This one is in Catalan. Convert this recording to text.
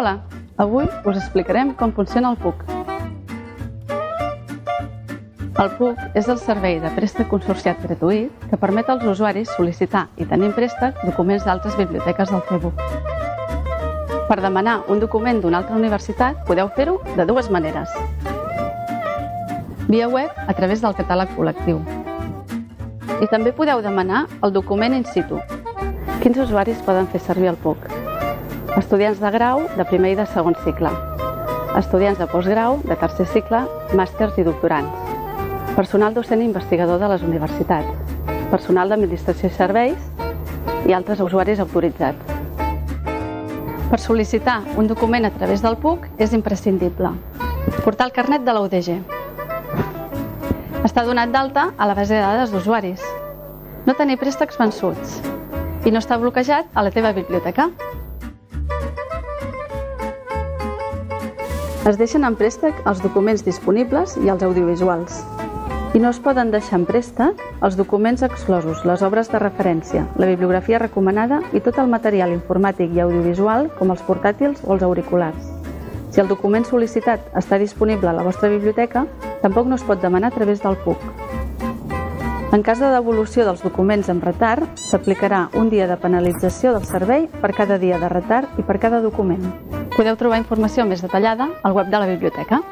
Hola, avui us explicarem com funciona el PUC. El PUC és el servei de préstec consorciat gratuït que permet als usuaris sol·licitar i tenir en préstec documents d'altres biblioteques del Facebook. Per demanar un document d'una altra universitat podeu fer-ho de dues maneres. Via web a través del catàleg col·lectiu. I també podeu demanar el document in situ. Quins usuaris poden fer servir el PUC? Estudiants de grau de primer i de segon cicle. Estudiants de postgrau de tercer cicle, màsters i doctorants. Personal docent i investigador de les universitats. Personal d'administració i serveis i altres usuaris autoritzats. Per sol·licitar un document a través del PUC és imprescindible. Portar el carnet de la UDG. Està donat d'alta a la base de dades d'usuaris. No tenir préstecs vençuts. I no està bloquejat a la teva biblioteca. Es deixen en préstec els documents disponibles i els audiovisuals. I no es poden deixar en préstec els documents exclosos, les obres de referència, la bibliografia recomanada i tot el material informàtic i audiovisual com els portàtils o els auriculars. Si el document sol·licitat està disponible a la vostra biblioteca, tampoc no es pot demanar a través del PUC. En cas de devolució dels documents amb retard, s'aplicarà un dia de penalització del servei per cada dia de retard i per cada document. Podeu trobar informació més detallada al web de la biblioteca.